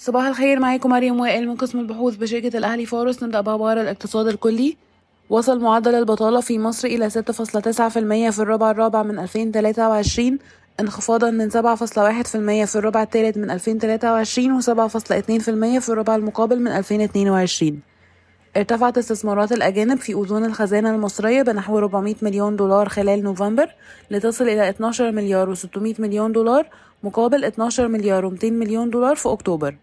صباح الخير معاكم مريم وائل من قسم البحوث بشركة الأهلي فارس نبدأ بأخبار الاقتصاد الكلي. وصل معدل البطالة في مصر إلى 6.9% في الربع الرابع من 2023 انخفاضا من 7.1% في الربع الثالث من 2023 و7.2% في الربع المقابل من 2022 ارتفعت استثمارات الأجانب في أذون الخزانة المصرية بنحو 400 مليون دولار خلال نوفمبر لتصل إلى 12 مليار و600 مليون دولار مقابل 12 مليار و200 مليون دولار في أكتوبر.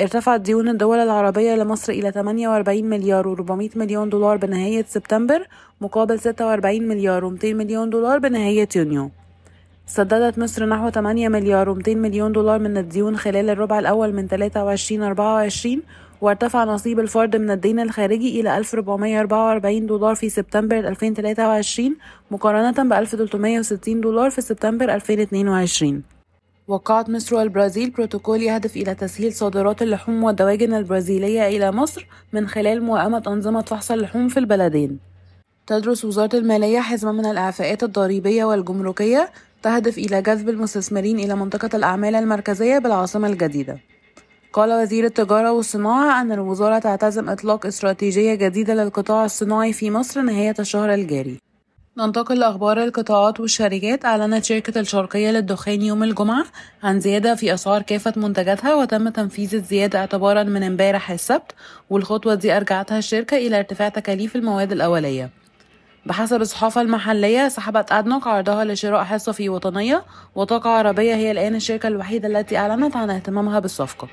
ارتفعت ديون الدول العربية لمصر إلى 48 مليار و400 مليون دولار بنهاية سبتمبر مقابل 46 مليار و200 مليون دولار بنهاية يونيو. سددت مصر نحو 8 مليار و200 مليون دولار من الديون خلال الربع الأول من 23 24 وارتفع نصيب الفرد من الدين الخارجي إلى 1444 دولار في سبتمبر 2023 مقارنة ب 1360 دولار في سبتمبر 2022 وقعت مصر والبرازيل بروتوكول يهدف إلى تسهيل صادرات اللحوم والدواجن البرازيلية إلى مصر من خلال موائمة أنظمة فحص اللحوم في البلدين. تدرس وزارة المالية حزمة من الإعفاءات الضريبية والجمركية تهدف إلى جذب المستثمرين إلى منطقة الأعمال المركزية بالعاصمة الجديدة. قال وزير التجارة والصناعة أن الوزارة تعتزم إطلاق استراتيجية جديدة للقطاع الصناعي في مصر نهاية الشهر الجاري. ننتقل لأخبار القطاعات والشركات. أعلنت شركة الشرقية للدخان يوم الجمعة عن زيادة في أسعار كافة منتجاتها وتم تنفيذ الزيادة اعتبارا من امبارح السبت والخطوة دي أرجعتها الشركة إلى ارتفاع تكاليف المواد الأولية. بحسب الصحافة المحلية سحبت أدنوك عرضها لشراء حصة في وطنية وطاقة عربية هي الآن الشركة الوحيدة التي أعلنت عن اهتمامها بالصفقة.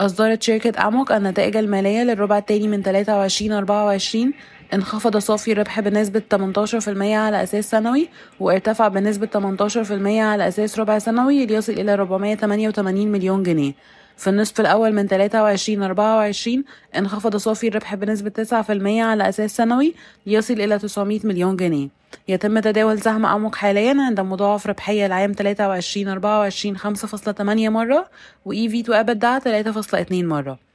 أصدرت شركة أموك النتائج المالية للربع الثاني من 23 24 انخفض صافي الربح بنسبة 18% على أساس سنوي وارتفع بنسبة 18% على أساس ربع سنوي ليصل إلى 488 مليون جنيه. في النصف الأول من 23 24 انخفض صافي الربح بنسبة 9% على أساس سنوي ليصل إلى 900 مليون جنيه. يتم تداول سهم أموك حاليا عند مضاعف ربحية العام 23 24 5.8 مرة و EV to EBITDA 3.2 مرة.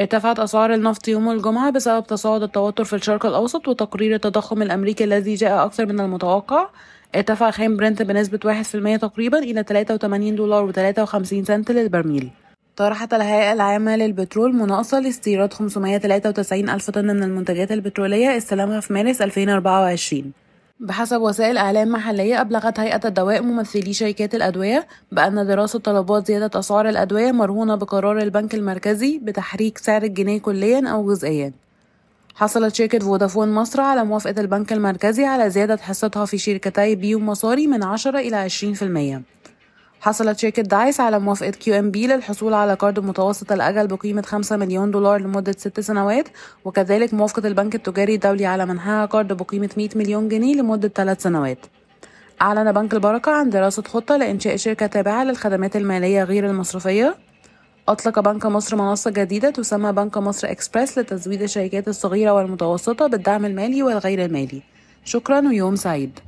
ارتفعت أسعار النفط يوم الجمعة بسبب تصاعد التوتر في الشرق الأوسط وتقرير التضخم الأمريكي الذي جاء أكثر من المتوقع. ارتفع خام برنت بنسبة 1% تقريبا إلى 83 دولار و53 سنت للبرميل. طرحت الهيئة العامة للبترول مناقصة لاستيراد 593 ألف طن من المنتجات البترولية استلامها في مارس 2024 بحسب وسائل إعلام محلية أبلغت هيئة الدواء ممثلي شركات الأدوية بأن دراسة طلبات زيادة أسعار الأدوية مرهونة بقرار البنك المركزي بتحريك سعر الجنيه كليا أو جزئيا. حصلت شركة فودافون مصر على موافقة البنك المركزي على زيادة حصتها في شركتي Bee ومصاري من 10 إلى 20% حصلت شركة Dice على موافقة QNB للحصول على قرض متوسط الأجل بقيمة 5 مليون دولار لمدة 6 سنوات وكذلك موافقة البنك التجاري الدولي على منحها قرض بقيمة 100 مليون جنيه لمدة 3 سنوات. أعلن بنك البركة عن دراسة خطة لإنشاء شركة تابعة للخدمات المالية غير المصرفية. أطلق بنك مصر منصة جديدة تسمى بنك مصر إكسبرس لتزويد الشركات الصغيرة والمتوسطة بالدعم المالي والغير المالي. شكرا ويوم سعيد.